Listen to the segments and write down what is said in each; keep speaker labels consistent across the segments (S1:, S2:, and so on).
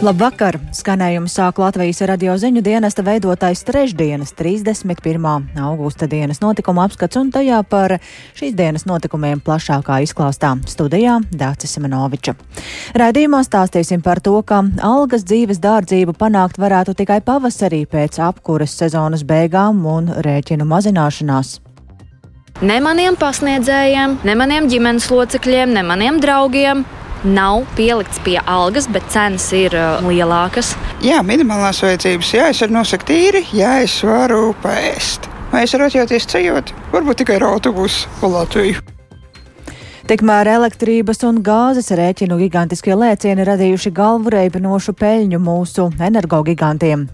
S1: Labvakar! Skanējumu sāk Latvijas radio ziņu dienesta veidotais trešdienas, 31. augusta dienas notikuma apskats un tajā par šīs dienas notikumiem plašākā izklāstā studijā Dācis Simenoviča. Raidījumā stāstīsim par to, ka algas dzīves dārdzību panākt varētu tikai pavasarī pēc apkuras sezonas beigām un rēķinu mazināšanās.
S2: Ne maniem pasniedzējiem, ne maniem ģimenes locekļiem, ne maniem draugiem nav pielikts pie algas, bet cenas ir uh, lielākas.
S3: Jā, minimālās vajadzības. Jā, es varu nosakt tīri, jā, es varu paēst. Vai es varu atļauties ceļot? Varbūt tikai ar autobusu pa Latviju.
S1: Tikmēr elektrības un gāzes rēķinu gigantiskie lēcieni radījuši galvu reibinošu peļņu mūsu energogigantiem.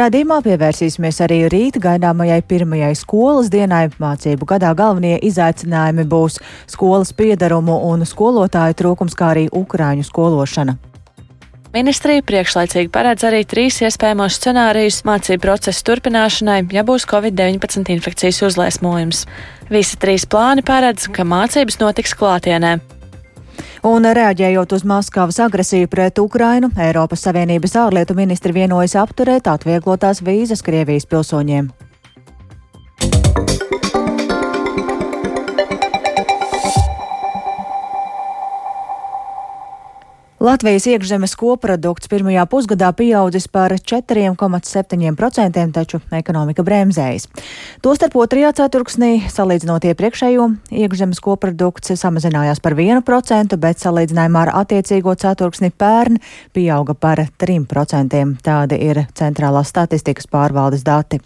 S1: Radījumā pievērsīsimies arī rīt gaidāmajai pirmajai skolas dienai. Mācību gadā galvenie izaicinājumi būs skolas piedarumu un skolotāju trūkums, kā arī ukraiņu skološana.
S4: Ministrija priekšlaicīgi paredz arī trīs iespējamos scenārijus mācību procesu turpināšanai, ja būs Covid-19 infekcijas uzliesmojums. Visi trīs plāni paredz, ka mācības notiks klātienē.
S1: Un reaģējot uz Maskavas agresiju pret Ukrainu, Eiropas Savienības ārlietu ministri vienojas apturēt atvieglotās vīzas Krievijas pilsoņiem. Latvijas iekšzemes koprodukts pirmajā pusgadā pieaudzis par 4,7%, taču ekonomika bremzējas. Tostarp otrajā ceturksnī, salīdzinot iepriekšējo, iekšzemes koprodukts samazinājās par 1%, bet salīdzinājumā ar attiecīgo ceturksni pērn pieauga par 3%. Tādi ir centrālās statistikas pārvaldes dati.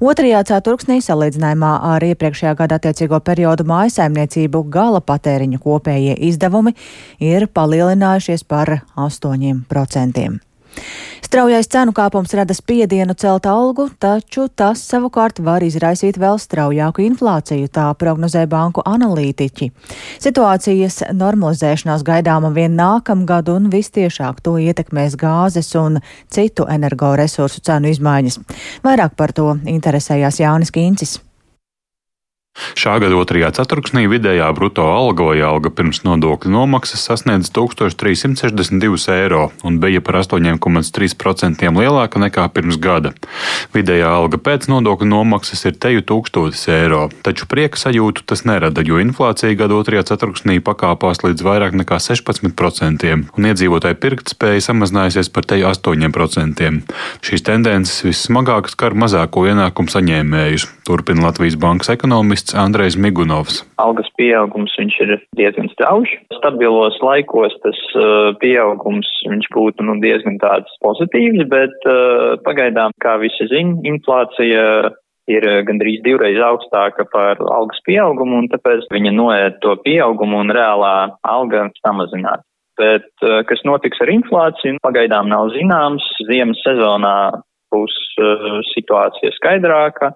S1: Otrajā ceturksnī, salīdzinājumā ar iepriekšējā gada attiecīgo periodu mājsaimniecību gala patēriņa kopējie izdevumi ir palielinājušies par 8%. Straujais cenu kāpums rada spiedienu celt algu, taču tas savukārt var izraisīt vēl straujāku inflāciju, tā prognozē banku analītiķi. Situācijas normalizēšanās gaidāma vien nākamgad un vistiešāk to ietekmēs gāzes un citu energoresursu cenu izmaiņas. Vairāk par to interesējās Jānis Kīncis.
S5: Šā gada otrajā ceturksnī vidējā bruto alga vai alga pirms nodokļu nomaksas sasniedz 1362 eiro un bija par 8,3% lielāka nekā pirms gada. Vidējā alga pēc nodokļu nomaksas ir teju 1000 eiro, taču prieka sajūtu tas nerada, jo inflācija gada otrajā ceturksnī pakāpās līdz vairāk nekā 16% un iedzīvotāju pirktspēja samazinājusies par teju 8%. Šīs tendences vissmagāk skar mazāko ienākumu saņēmējus, turpina Latvijas bankas ekonomists ekonomists Andrejs Migunovs.
S6: Algas pieaugums viņš ir diezgan strauji. Stabilos laikos tas uh, pieaugums viņš būtu nu, diezgan tāds pozitīvs, bet uh, pagaidām, kā visi zina, inflācija ir gandrīz divreiz augstāka par algas pieaugumu, un tāpēc viņa noēd to pieaugumu un reālā alga samazinās. Bet uh, kas notiks ar inflāciju, pagaidām nav zināms. Ziemas sezonā būs uh, situācija skaidrāka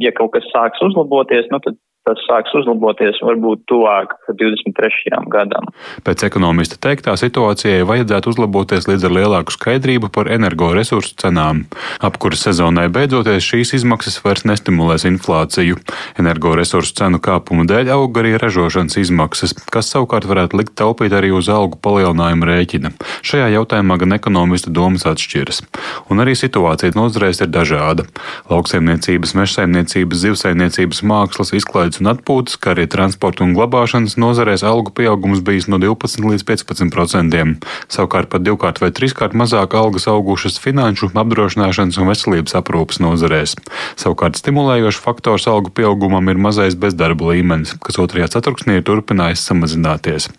S6: ja kaut kas sāks uzlaboties, nu tad tas sāks uzlaboties varbūt tuvāk 23. gadam.
S5: Pēc ekonomista teiktā situācijai vajadzētu uzlaboties līdz ar lielāku skaidrību par energoresursu cenām. Apkuras sezonai beidzoties šīs izmaksas vairs nestimulēs inflāciju. Energoresursu cenu kāpuma dēļ aug arī ražošanas izmaksas, kas savukārt varētu likt taupīt arī uz algu palielinājumu rēķina. Šajā jautājumā gan ekonomista domas atšķiras. Un arī situācija nozarēs ir dažāda. Lauksaimniecības, mežsaimniecības, zivsaimniecības, mākslas, izklaides izklaides un atpūtas, kā arī transporta un glabāšanas nozarēs algu pieaugums bijis no 12 līdz 15 procentiem. Savukārt pat divkārt vai trīskārt mazāk algas augušas finanšu, apdrošināšanas un veselības aprūpas nozarēs. Savukārt stimulējošs faktors algu pieaugumam ir mazais bezdarba līmenis, kas otrajā ceturksnī ir turpinājis samazināties.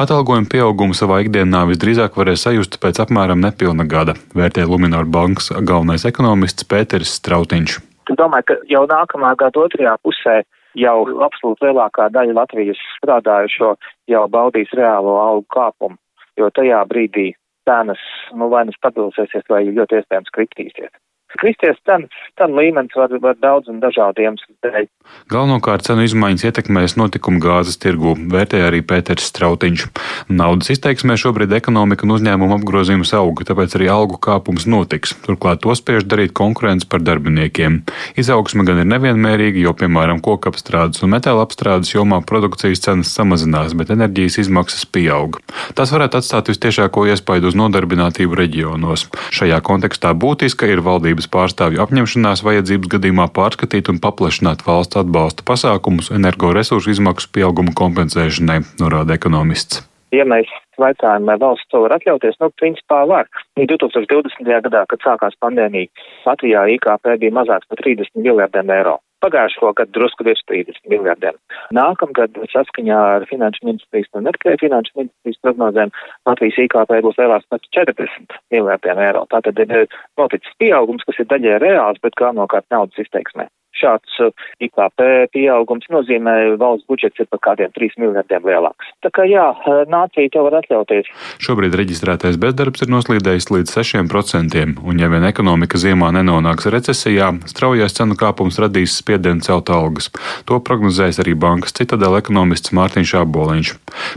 S5: Atalgojuma pieaugumu savā ikdienā visdrīzāk varēs sajust pēc apmēram nepilna gada, vērtē Luminor bankas galvenais ekonomists Pēteris Strautiņš.
S7: Domāju, ka jau nākamā gada otrajā pusē jau absolūti lielākā daļa Latvijas strādājušo jau baudīs reālo algu kāpumu, jo tajā brīdī cenas, nu, vai nu stabilizēsies, vai ļoti iespējams kritīsies. Kristies cenas, cenu līmenis var, var daudz un dažādi iemesli dēļ.
S5: Galvenokārt cenu izmaiņas ietekmēs notikumu gāzes tirgu, vērtēja arī Pēters Strautiņš. Naudas izteiksmē šobrīd ekonomika un uzņēmuma apgrozījums auga, tāpēc arī algu kāpums notiks. Turklāt to spiež darīt konkurence par darbiniekiem. Izaugsme gan ir nevienmērīga, jo, piemēram, kokapstrādes un metāla apstrādes jomā produkcijas cenas samazinās, bet enerģijas izmaksas pieaug. Tas varētu atstāt vistiešāko iespaidu uz nodarbinātību reģionos. Šajā kontekstā būtiska ir valdības pārstāvju apņemšanās vajadzības gadījumā pārskatīt un paplašināt valsts atbalsta pasākumus energoresursu izmaksu pieauguma kompensēšanai, norāda ekonomists.
S7: Ja mēs vaicājam, vai valsts to var atļauties, nu, principā var. 2020. gadā, kad sākās pandēmija, Latvijā IKP bija mazāks par 30 miljardiem eiro. Pagājušo gadu drusku virs 30 miljardiem. Nākamgad, saskaņā ar Finanšu ministrijas un Netkļēju Finanšu ministrijas prognozēm, Latvijas IKP būs lielāks par 40 miljardiem eiro. Tātad ir noticis pieaugums, kas ir daļai reāls, bet galvenokārt naudas izteiksmē šāds uh, IKP pieaugums nozīmē valsts budžets ir par kādiem 3 miljardiem lielāks. Tā kā jā, uh, nācija to var atļauties.
S5: Šobrīd reģistrētais bezdarbs ir noslīdējis līdz 6%, un ja vien ekonomika ziemā nenonāks recesijā, straujais cenu kāpums radīs spiedienu celt algas. To prognozējas arī bankas citadela ekonomists Mārtiņš Aboliņš.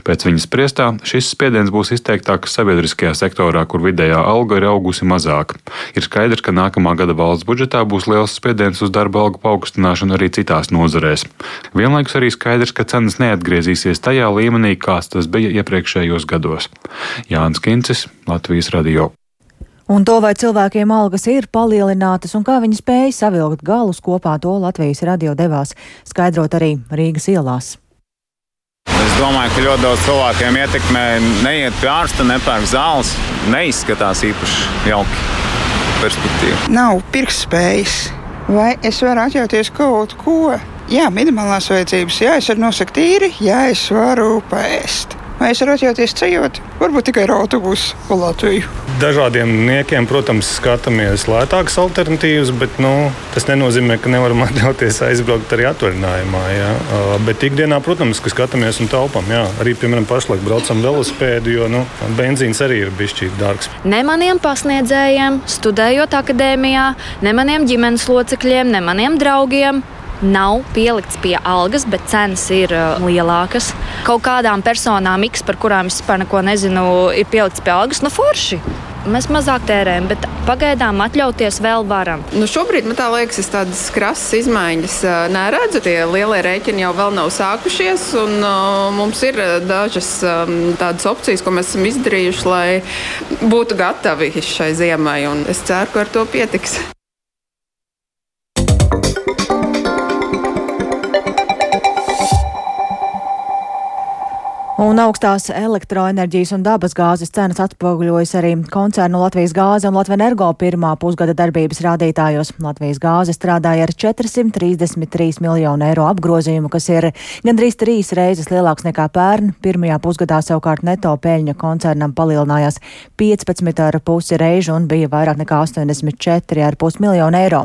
S5: Pēc viņas priestā šis spiediens būs izteiktāks sabiedriskajā sektorā, kur vidējā alga ir augusi mazāk. Ir skaidrs, ka nākamā gada valsts budžetā būs liels spiediens uz darba algu paaugstināšanu arī citās nozarēs. Vienlaikus arī skaidrs, ka cenas neatgriezīsies tajā līmenī, kāds tas bija iepriekšējos gados. Jānis Kincis, Latvijas radio.
S1: Un to, vai cilvēkiem algas ir palielinātas un kā viņi spēja savilkt galus kopā, to Latvijas radio devās skaidrot arī Rīgas ielās.
S8: Es domāju, ka ļoti daudz cilvēkiem ietekmē neiet pie ārsta, nepērk zāles. Neizskatās īpaši jauki perspektīva.
S3: Nav pirktspējas Vai es varu atļauties kaut ko? Jā, minimālās vajadzības, jā, es varu nosakt tīri, jā, es varu paēst. Vai es varu atļauties ceļot? Varbūt tikai ar autobusu pa Latviju.
S9: Dažādiem niekiem, protams, skatāmies lētākas alternatīvas, bet nu, tas nenozīmē, ka nevaram atļauties aizbraukt arī atvaļinājumā. Jā. Bet ikdienā, protams, ka skatāmies un taupām. Jā. Arī, piemēram, pašlaik braucam velosipēdu, jo nu, benzīns arī ir bijis dārgs.
S2: Ne maniem pasniedzējiem, studējot akadēmijā, ne maniem ģimenes locekļiem, ne maniem draugiem nav pielikts pie algas, bet cenas ir uh, lielākas. Kaut kādām personām, X, par kurām es vispār neko nezinu, ir pielikts pie algas, nu forši. Mēs mazāk tērējam, bet pagaidām atļauties vēl varam.
S10: Nu šobrīd man liekas, es tādas krasas izmaiņas uh, neredzu. Tie lielie rēķini jau nav sākušies, un uh, mums ir dažas um, tādas opcijas, ko mēs esam izdarījuši, lai būtu gatavi šai ziemai. Es ceru, ka ar to pietiks.
S1: Un augstās elektroenerģijas un dabasgāzes cenas atspoguļojas arī koncernu Latvijas gāze un Latvijas energo pirmā pusgada darbības rādītājos. Latvijas gāze strādāja ar 433 miljonu eiro apgrozījumu, kas ir gandrīz trīs reizes lielāks nekā pērn. Pirmajā pusgadā savukārt neto peļņa koncernam palielinājās 15,5 reižu un bija vairāk nekā 84,5 miljonu eiro,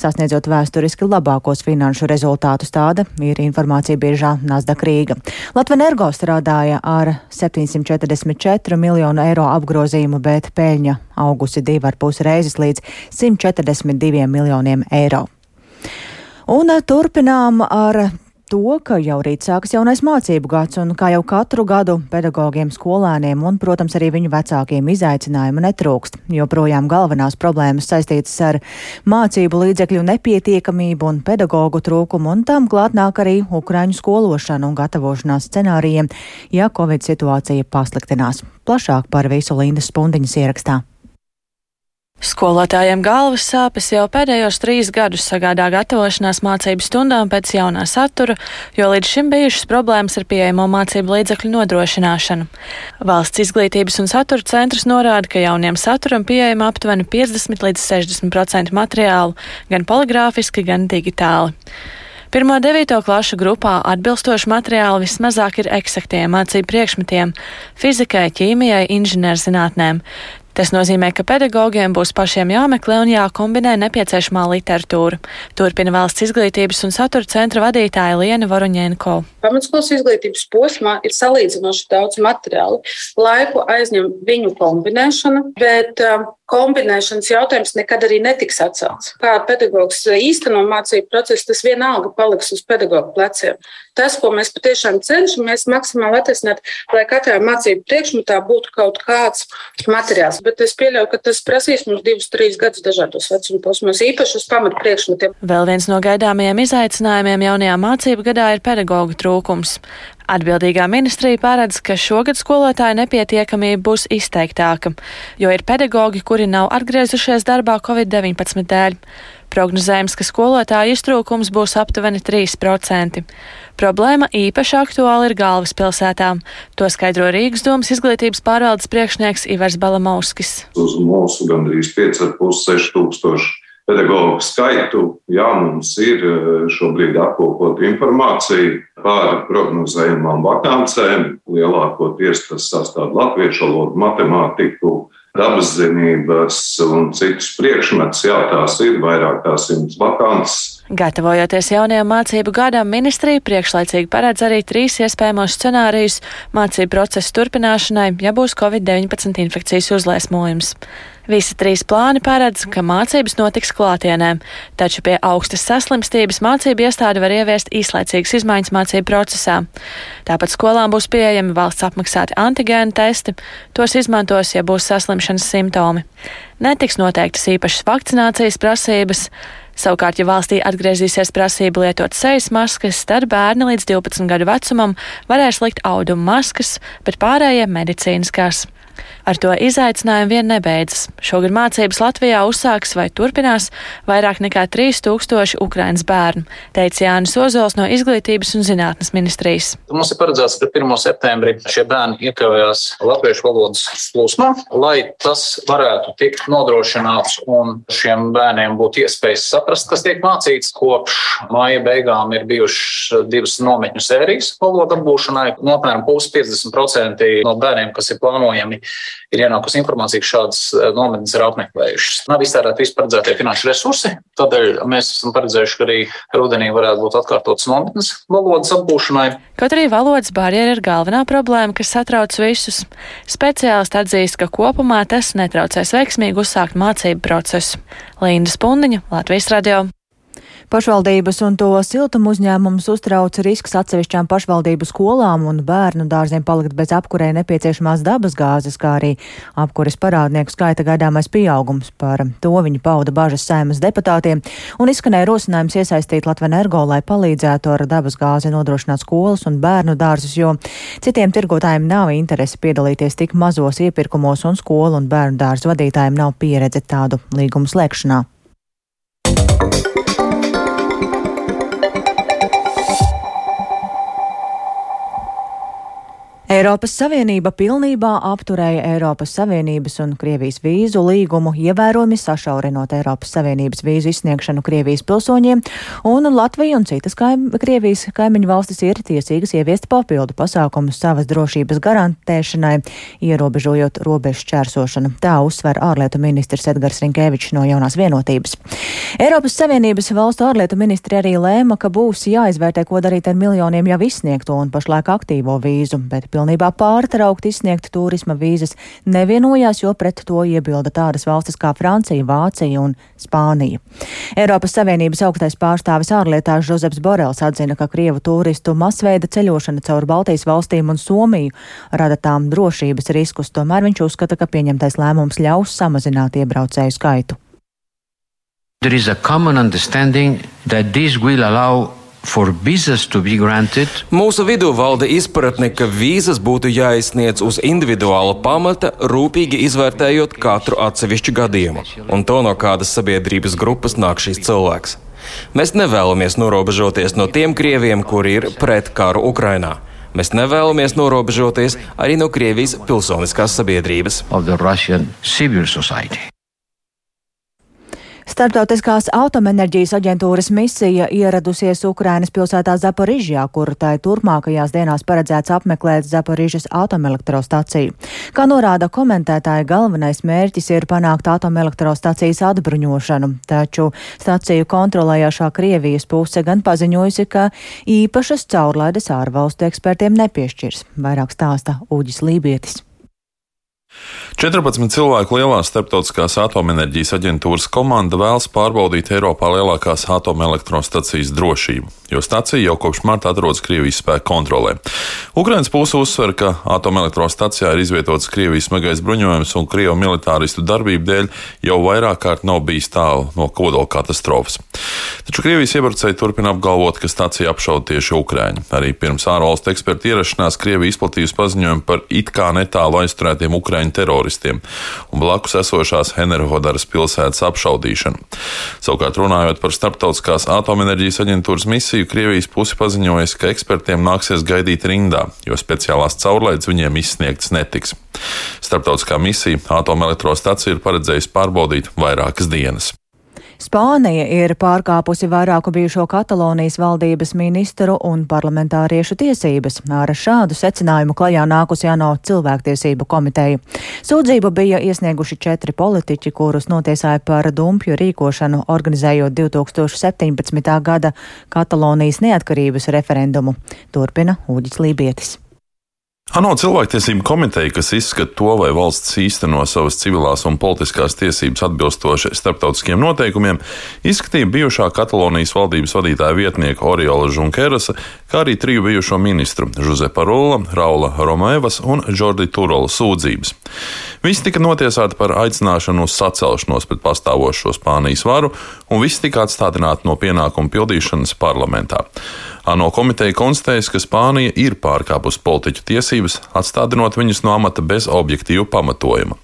S1: sasniedzot vēsturiski labākos finanšu rezultātus. Tāda ir informācija biežā Nasdaq Rīga. Latvijas energo strādā strādāja ar 744 miljonu eiro apgrozījumu, bet peļņa augusi divi ar pus reizes līdz 142 miljoniem eiro. Un turpinām ar to, ka jau rīt sākas jaunais mācību gads, un kā jau katru gadu pedagogiem, skolēniem un, protams, arī viņu vecākiem izaicinājumu netrūkst. Joprojām galvenās problēmas saistītas ar mācību līdzekļu nepietiekamību un pedagoģu trūkumu, un tam klāt nāk arī ukraiņu skološana un gatavošanās scenārijiem, ja Covid situācija pasliktinās. Plašāk par visu Lindas Spundiņas ierakstā.
S4: Skolotājiem galvas sāpes jau pēdējos trīs gadus sagādā gatavošanās mācību stundām pēc jaunā satura, jo līdz šim bijušas problēmas ar pieejamo mācību līdzekļu nodrošināšanu. Valsts izglītības un satura centrs norāda, ka jauniem saturam pieejama aptuveni 50 līdz 60% materiālu, gan poligrāfiski, gan digitāli. Pirmā devīto klašu grupā atbilstoši materiāli vismazāk ir eksaktiem mācību priekšmetiem - fizikai, ķīmijai, inženierzinātnēm. Tas nozīmē, ka pedagogiem būs pašiem jāmeklē un jākombinē nepieciešamā literatūra. Turpina valsts izglītības un satura centra vadītāja Liena Voruņēnko.
S11: Pamatskolas izglītības posmā ir salīdzinoši daudz materiālu. Laiku aizņem viņu kombinēšana, bet uh, kombinēšanas jautājums nekad arī netiks atcelts. Kā pedagogs īsteno mācību procesu, tas vienalga paliks uz pedagoģa pleciem. Tas, ko mēs patiešām cenšamies maksimāli attaisnot, lai katrā mācību priekšmetā būtu kaut kāds materiāls. Bet es pieļauju, ka tas prasīs mums divus, trīs gadus dažādos vecuma posmos, īpaši uz pamatu priekšmetiem.
S4: Vēl viens no gaidāmajiem izaicinājumiem jaunajā mācību gadā ir pedagoģa trūkums. Atbildīgā ministrija paredz, ka šogad skolotāju nepietiekamība būs izteiktāka, jo ir pedagoģi, kuri nav atgriezušies darbā Covid-19 dēļ. Prognozējams, ka skolotāju iztrūkums būs aptuveni 3%. Problēma īpaši aktuāla ir galvaspilsētā. To skaidro Rīgas domas izglītības pārvaldes priekšnieks Ivars Balamauskis.
S12: Uz mūsu gandrīz 5,5-6 tūkstoši pedagoģu skaitu. Jā, mums ir eh, šobrīd apkopot informāciju par prognozējumām vakancēm. Lielākoties tas sastāv latviešu valodu, matemātiku, dabas zinības un citus priekšmetus. Jā, tās ir vairāk kā simts vakances.
S4: Gatavojoties jaunajam mācību gadam, ministrija priekšlaicīgi paredz arī trīs iespējamos scenārijus mācību procesu turpināšanai, ja būs Covid-19 infekcijas uzliesmojums. Visi trīs plāni paredz, ka mācības notiks klātienē, taču pie augstas saslimstības mācību iestāde var ieviest īslaicīgas izmaiņas mācību procesā. Tāpat skolām būs pieejami valsts apmaksāti antigēnu testi, tos izmantos, ja būs saslimšanas simptomi. Netiks noteiktas īpašas vakcinācijas prasības. Savukārt, ja valstī atgriezīsies prasība lietot sejas maskas, tad bērni līdz 12 gadu vecumam varēs likt auduma maskas, bet pārējie medicīniskās. Ar to izaicinājumi vien nebeidzas. Šogad mācības Latvijā uzsāks vai turpinās vairāk nekā 3000 Ukrainas bērnu, teica Jānis Ozols no Izglītības un zinātnes ministrijas.
S13: Mums ir paredzēts, ka 1. septembrī šie bērni iekļaujās latviešu valodas plūsmā, lai tas varētu tikt nodrošināts un šiem bērniem būtu iespējas saprast, kas tiek mācīts. Kopš māja beigām ir bijušas divas nometņu sērijas valodu apgūšanai. No apmēram pusi 50% no bērniem, kas ir plānojami ir ienākusi informācija, ka šādas eh, nometnes ir apmeklējušas. Nav iztērēti visi paredzētie finanšu resursi, tādēļ mēs esam paredzējuši, ka arī rudenī varētu būt atkārtotas nometnes valodas apgūšanai.
S4: Kaut arī valodas barjera ir galvenā problēma, kas satrauc visus. Speciālisti atzīst, ka kopumā tas netraucēs veiksmīgi uzsākt mācību procesu. Līnda Spundiņa, Latvijas radio.
S1: Pašvaldības un to siltumu uzņēmumus uztrauc risks atsevišķām pašvaldību skolām un bērnu dārziem palikt bez apkurē nepieciešamās dabas gāzes, kā arī apkures parādnieku skaita gaidāmais pieaugums. Par to viņi pauda bažas sēmas deputātiem un izskanēja rosinājums iesaistīt Latvenergo, lai palīdzētu ar dabas gāzi nodrošināt skolas un bērnu dārzus, jo citiem tirgotājiem nav interese piedalīties tik mazos iepirkumos un skolu un bērnu dārzu vadītājiem nav pieredze tādu līgumu slēgšanā. Eiropas Savienība pilnībā apturēja Eiropas Savienības un Krievijas vīzu līgumu, ievērojami sašaurinot Eiropas Savienības vīzu izsniegšanu Krievijas pilsoņiem, un Latvija un citas kaim, Krievijas kaimiņu valstis ir tiesīgas ieviest papildu pasākumus savas drošības garantēšanai, ierobežojot robežu šķērsošanu. Tā uzsver ārlietu ministrs Edgars Rinkēvičs no jaunās vienotības. Eiropas Savienības valstu ārlietu ministri arī lēma, ka būs jāizvērtē, ko darīt ar miljoniem jau izsniegto un pašlaik aktīvo vīzu, bet pilnībā pārtraukt izsniegt turisma vīzas nevienojās, jo pret to iebilda tādas valstis kā Francija, Vācija un Spānija. Eiropas Savienības augstais pārstāvis ārlietās Žozeps Borels atzina, ka Krievu turistu masveida ceļošana caur Baltijas valstīm un Somiju rada tām drošības riskus, tomēr viņš uzskata, ka pieņemtais lēmums ļaus samazināt iebraucēju skaitu. There is a common understanding that this will allow
S14: Mūsu vidū valda izpratne, ka vīzas būtu jāizsniedz uz individuāla pamata, rūpīgi izvērtējot katru atsevišķu gadījumu, un to no kādas sabiedrības grupas nāk šīs cilvēks. Mēs nevēlamies norobežoties no tiem krieviem, kuri ir pret karu Ukrainā. Mēs nevēlamies norobežoties arī no Krievijas pilsoniskās sabiedrības.
S1: Startautiskās atomenerģijas aģentūras misija ieradusies Ukrainas pilsētā Zaporižjā, kur tai turpmākajās dienās paredzēts apmeklēt Zaporižas atomelektrostaciju. Kā norāda komentētāji, galvenais mērķis ir panākt atomelektrostacijas atbruņošanu, taču staciju kontrolējošā Krievijas puse gan paziņojusi, ka īpašas caurlaides ārvalstu ekspertiem nepiešķirs. Vairāk stāsta Uģis Lībietis.
S15: 14 cilvēku lielā starptautiskās atomenerģijas aģentūras komanda vēlas pārbaudīt Eiropā lielākās atomelektrostacijas drošību, jo stacija jau kopš marta atrodas Krievijas spēku kontrolē. Ukrainas puse uzsver, ka atomelektrostacijā ir izvietots Krievijas smagais bruņojums un Krievu militāristu darbību dēļ jau vairāk kārt nav bijis tālu no kodola katastrofas. Taču Krievijas iebrucēji turpina apgalvot, ka stacija apšauda tieši Ukraiņu. Arī pirms ārvalstu ekspertu ierašanās Krievija izplatījusi paziņojumu par it kā netālu aizturētiem Ukraiņu teroristiem un blakus esošās Enerhodaras pilsētas apšaudīšanu. Savukārt, runājot par starptautiskās atomenerģijas aģentūras misiju, Krievijas pusi paziņojas, ka ekspertiem nāksies gaidīt rindā, jo speciālās caurlaides viņiem izsniegtas netiks. Starptautiskā misija atomelektrostaciju ir paredzējusi pārbaudīt vairākas dienas.
S1: Spānija ir pārkāpusi vairāku bijušo Katalonijas valdības ministru un parlamentāriešu tiesības. Ar šādu secinājumu klajā nākusi ANO cilvēktiesību komiteja. Sūdzību bija iesnieguši četri politiķi, kurus notiesāja par dumpju rīkošanu, organizējot 2017. gada Katalonijas neatkarības referendumu. Turpina Uģis Lībietis.
S15: ANO cilvēktiesību komiteja, kas izskata to, vai valsts īsteno savas civilās un politiskās tiesības atbilstoši starptautiskiem noteikumiem, izskatīja bijušā Katalonijas valdības vadītāja vietnieka Oriola Junkerasa, kā arī triju bijušo ministru - Žuzepa Rola, Raula Romēvas un Jordi Turola sūdzības. Visi tika notiesāti par aicināšanu uz sacelšanos pret pastāvošo Spānijas varu, un visi tika atstādināti no pienākumu pildīšanas parlamentā. ANO komiteja konstatējas, ka Spānija ir pārkāpusi politiķu tiesības, atstādinot viņus no amata bez objektīva pamatojuma.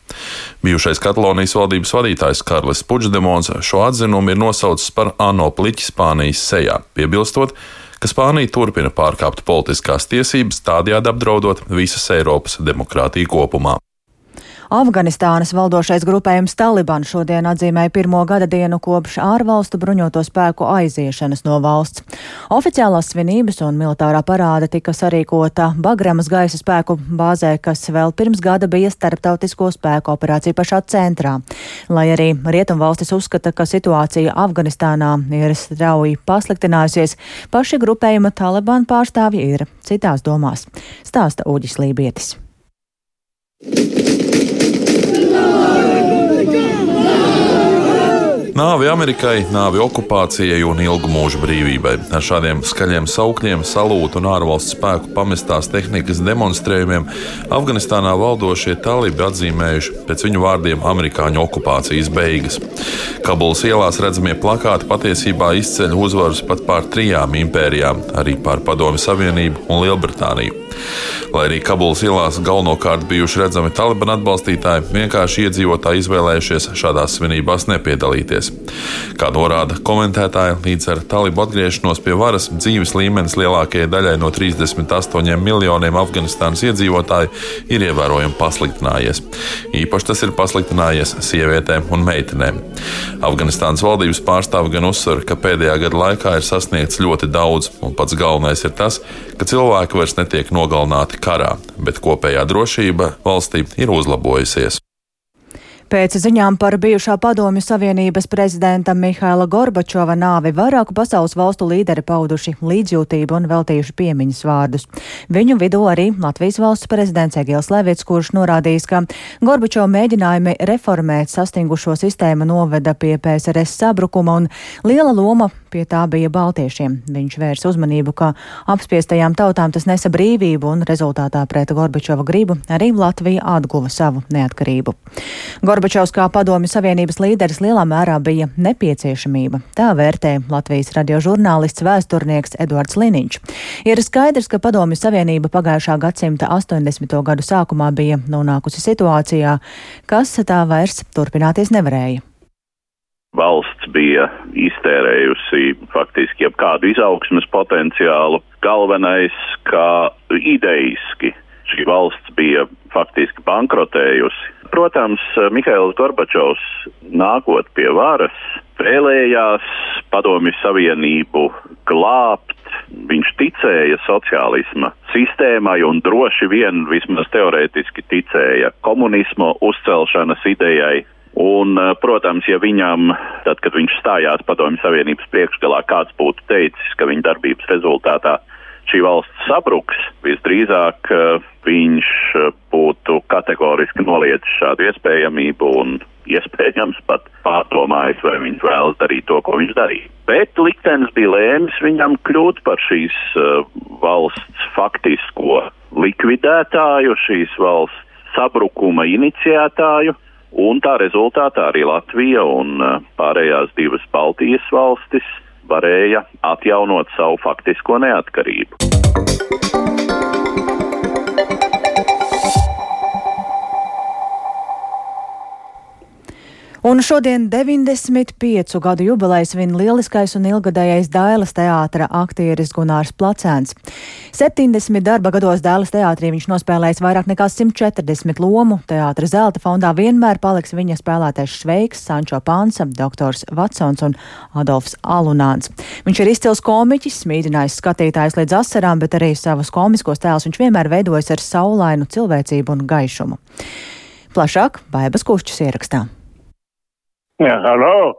S15: Bijušais Katalonijas valdības vadītājs Karlis Puigdemons šo atzinumu ir nosaucis par ANO pliķi Spānijas sejā, piebilstot, ka Spānija turpina pārkāpt politiskās tiesības, tādējādi apdraudot visas Eiropas demokrātiju kopumā.
S1: Afganistānas valdošais grupējums Taliban šodien atzīmēja pirmo gada dienu kopš ārvalstu bruņoto spēku aiziešanas no valsts. Oficiālās svinības un militārā parāda tika sarīkota Bagramas gaisa spēku bāzē, kas vēl pirms gada bija starptautisko spēku operācija pašā centrā. Lai arī Rietumvalstis uzskata, ka situācija Afganistānā ir strauji pasliktinājusies, paši grupējuma Taliban pārstāvji ir citās domās. Stāsta Uģis Lībietis.
S15: Nāvi Amerikai, nāvi okupācijai un ilgu mūžu brīvībai. Ar šādiem skaļiem saukļiem, salūtu un ārvalstu spēku pamestās tehnikas demonstrējumiem Afganistānā valdošie talibi atzīmējuši pēc viņu vārdiem amerikāņu okupācijas beigas. Kabulas ielās redzamie plakāti patiesībā izceļ uzvarus pat pār trijām impērijām, arī pār Padomju Savienību un Lielbritāniju. Lai arī Kabulas ielās galvenokārt bijuši redzami Taliban atbalstītāji, vienkārši iedzīvotāji izvēlējušies šādās svinībās nepiedalīties. Kā norāda komentētāji, līdz ar Talibu atgriešanos pie varas dzīves līmenis lielākajai daļai no 38 miljoniem Afganistānas iedzīvotāju ir ievērojami pasliktinājies. Īpaši tas ir pasliktinājies sievietēm un meitenēm. Afganistānas valdības pārstāvi gan uzsver, ka pēdējā gada laikā ir sasniegts ļoti daudz, un pats galvenais ir tas, ka cilvēki vairs netiek nogalināti nogalināti karā, bet kopējā drošība valstī ir uzlabojusies.
S1: Pēc ziņām par bijušā padomju Savienības prezidenta Mihaila Gorbačova nāvi vairāku pasaules valstu līderi pauduši līdzjūtību un veltījuši piemiņas vārdus. Viņu vidū arī Latvijas valsts prezidents Egils Levits, kurš norādījis, ka Gorbačova mēģinājumi reformēt sastingušo sistēmu noveda pie PSRS sabrukuma un liela loma pie tā bija baltiešiem. Viņš vērs uzmanību, ka apspiestajām tautām tas nesa brīvību un rezultātā pret Gorbačova gribu arī Latvija atguva savu neatkarību. Gorbačovs kā padomju savienības līderis lielā mērā bija nepieciešamība. Tā vērtē Latvijas radio žurnālists vēsturnieks Eduards Liniņš. Ir skaidrs, ka padomju savienība pagājušā gadsimta 80. gadu sākumā bija nonākusi situācijā, kas tā vairs turpināties nevarēja
S16: valsts bija iztērējusi faktiski jebkādu izaugsmes potenciālu. Galvenais, ka idejiski šī valsts bija faktiski bankrotējusi. Protams, Mihails Gorbačovs nākot pie varas vēlējās padomju savienību glābt. Viņš ticēja sociālisma sistēmai un droši vien vismaz teorētiski ticēja komunisma uzcelšanas idejai, Un, eh, protams, ja viņam, tad, kad viņš stājās Padomju Savienības priekšgalā, kāds būtu teicis, ka viņa darbības rezultātā šī valsts sabruks, visdrīzāk viņš būtu kategoriski noliedzis šādu iespējamību un iespējams pat pārdomājis, vai viņš vēlas darīt to, ko viņš darīja. Bet liktenis bija lēmis viņam kļūt par šīs valsts faktisko likvidētāju, šīs valsts sabrukuma iniciētāju, un tā rezultātā arī Latvija un uh, pārējās divas Baltijas valstis varēja atjaunot savu faktisko neatkarību.
S1: Un šodien 95 gadu jubilejas svin lieliskais un ilgadējais Dailas teātra aktieris Gunārs Placēns. 70 darba gados Dailas teātrī viņš nospēlējis vairāk nekā 140 lomu. Teātra zelta fondā vienmēr paliks viņa spēlētais Šveiks, Sančo Pansa, doktors Vatsons un Adolfs Alunāns. Viņš ir izcils komiķis, smīdinājis skatītājs līdz asarām, bet arī savus komiskos tēlus viņš vienmēr veidojis ar saulainu cilvēcību un gaišumu. Plašāk Baibas Kušķis ierakstā.
S17: Jā, halo!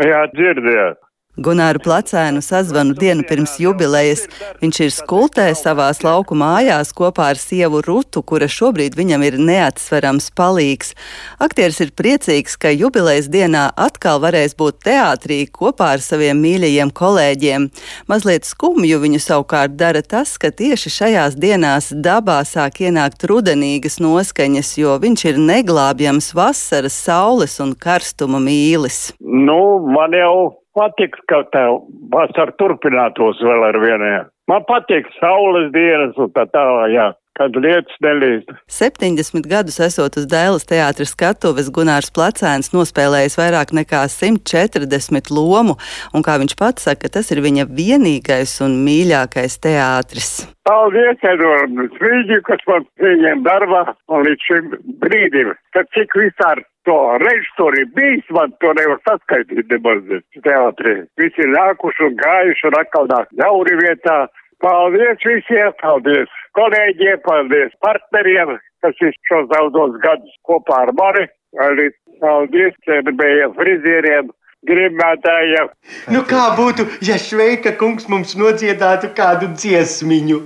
S17: Jā, dzirdiet!
S18: Gunāru Placēnu sazvanu dienu pirms jubilejas. Viņš ir skultē savās lauku mājās kopā ar sievu Rutu, kura šobrīd viņam ir neatsverams palīgs. Aktieris ir priecīgs, ka jubilejas dienā atkal varēs būt teātrī kopā ar saviem mīļajiem kolēģiem. Mazliet skumju viņu savukārt dara tas, ka tieši šajās dienās dabā sāk ienākt rudenīgas noskaņas, jo viņš ir neglābjams vasaras, saules un karstuma mīlis.
S17: Nu, man jau patiks, ka tev vasara turpinātos vēl ar vieniem. Man patīk saules dienas un tā tālāk, jā kad lietas nelīst.
S18: 70 gadus esot uz Dēlas teātras skatuves, Gunārs Placēns nospēlējis vairāk nekā 140 lomu, un kā viņš pats saka, tas ir viņa vienīgais un mīļākais teātris.
S17: Paldies, Edvards, viņi, kas man pieņem darbā, un līdz šim brīdim, kad cik vispār to ir bijis, man to nevar saskaitīt nemaz teātrī. Visi nākuši un gājuši un atkal nāk jauni vietā. Paldies visiem, paldies kolēģiem, paldies partneriem, kas ir šos daudzos gadus kopā ar mani. Arī paldies ķerbējiem, frizieriem, grimētājiem.
S19: Nu kā būtu, ja Šveika kungs mums nodziedātu kādu dziesmiņu?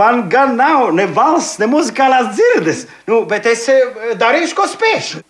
S19: Man gan nav ne valsts, ne muzikālās dzirdes, nu, bet es eh, darīšu, ko spēšu.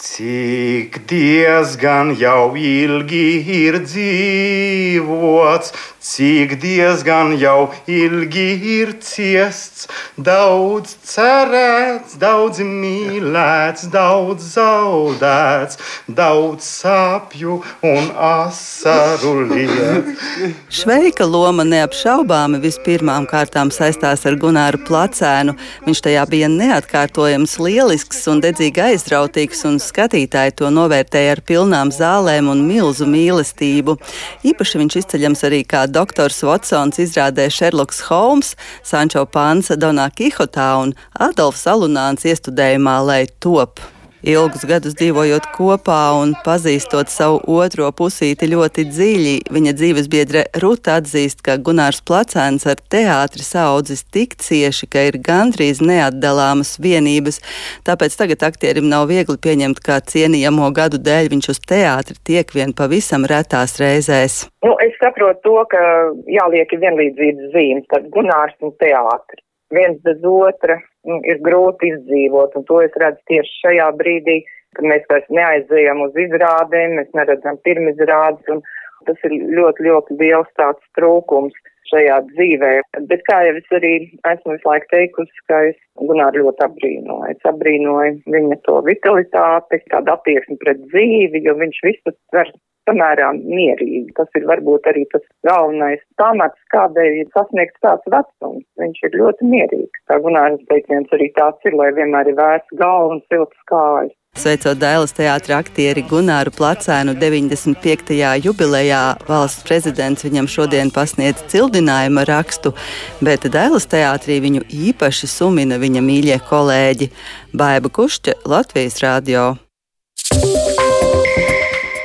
S19: Cik diezgan jau ilgi ir dzīvots, cik diezgan jau ilgi ir ciests, daudz cerēts, daudz mīlēts, daudz zaudēts, daudz sāpju un asaru lietas.
S18: Šveika loma neapšaubāmi vispirmām kārtām saistās ar Gunāru Placēnu. Viņš tajā bija neatkārtojams, lielisks un dedzīgi aizrautīgs un skatītāji to novērtēja ar pilnām zālēm un milzu mīlestību. Īpaši viņš izceļams arī kā doktors Watsons izrādē Šerloks Holmes, Sančo Pansa Donā Kihotā un Adolfs Alunāns iestudējumā Lai top. Ilgus gadus dzīvojot kopā un pazīstot savu otro pusīti ļoti dziļi, viņa dzīves biedre Ruta atzīst, ka Gunārs Placēns ar teātri saudzis tik cieši, ka ir gandrīz neatdalāmas vienības. Tāpēc tagad aktierim nav viegli pieņemt, kā cienījamo gadu dēļ viņš uz teātri tiek vien pavisam retās reizēs.
S20: Nu, es saprotu to, ka jāliek vienlīdzības zīmes, tad Gunārs un teātri. Viens bez otra ir grūti izdzīvot, un to es redzu tieši šajā brīdī, kad mēs vairs neaizējam uz izrādēm, mēs neredzam pirmizrādes, un tas ir ļoti, ļoti liels tāds trūkums šajā dzīvē. Bet kā jau es arī esmu visu laiku teikusi, ka es Gunāru ļoti apbrīnoju. Es apbrīnoju viņa to vitalitāti, tādu attieksmi pret dzīvi, jo viņš visu tver samērā mierīgi. Tas ir varbūt arī tas galvenais pamats, kādēļ ir sasniegts tāds vecums. Viņš ir ļoti mierīgs. Tā Gunāras teiciens arī tāds ir, lai vienmēr ir vērts galva un siltas kājas.
S18: Sveicot Dailas teātra aktieri Gunāru Placēnu 95. jubilejā, valsts prezidents viņam šodien pasniedz cildinājuma rakstu, bet Dailas teātrī viņu īpaši sumina viņa mīļie kolēģi Baiba Kušķa, Latvijas radio.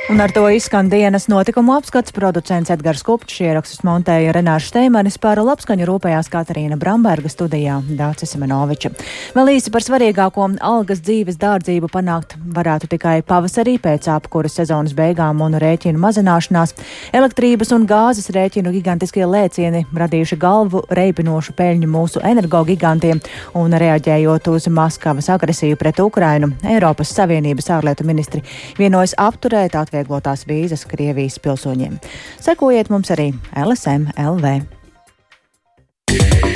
S1: Un ar to izskan dienas notikumu apskats. Producents Edgars Kupčs ierakstus montēja Renāša Steimanis par labskaņu rūpējās Katarīna Bramberga studijā Dācis Semenoviča. Vēl īsi par svarīgāko algas dzīves dārdzību panākt varētu tikai pavasarī pēc apkuras sezonas beigām un rēķinu mazināšanās. Elektrības un gāzes rēķinu gigantiskie lēcieni radījuši galvu reibinošu peļņu mūsu energogigantiem un reaģējot uz Maskavas agresiju pret Ukrainu, Eiropas Savienības ārlietu ministri vienojas apturēt atvērtību atvieglotās vīzas Krievijas pilsoņiem. Sekojiet mums arī LSM LV. Yeah.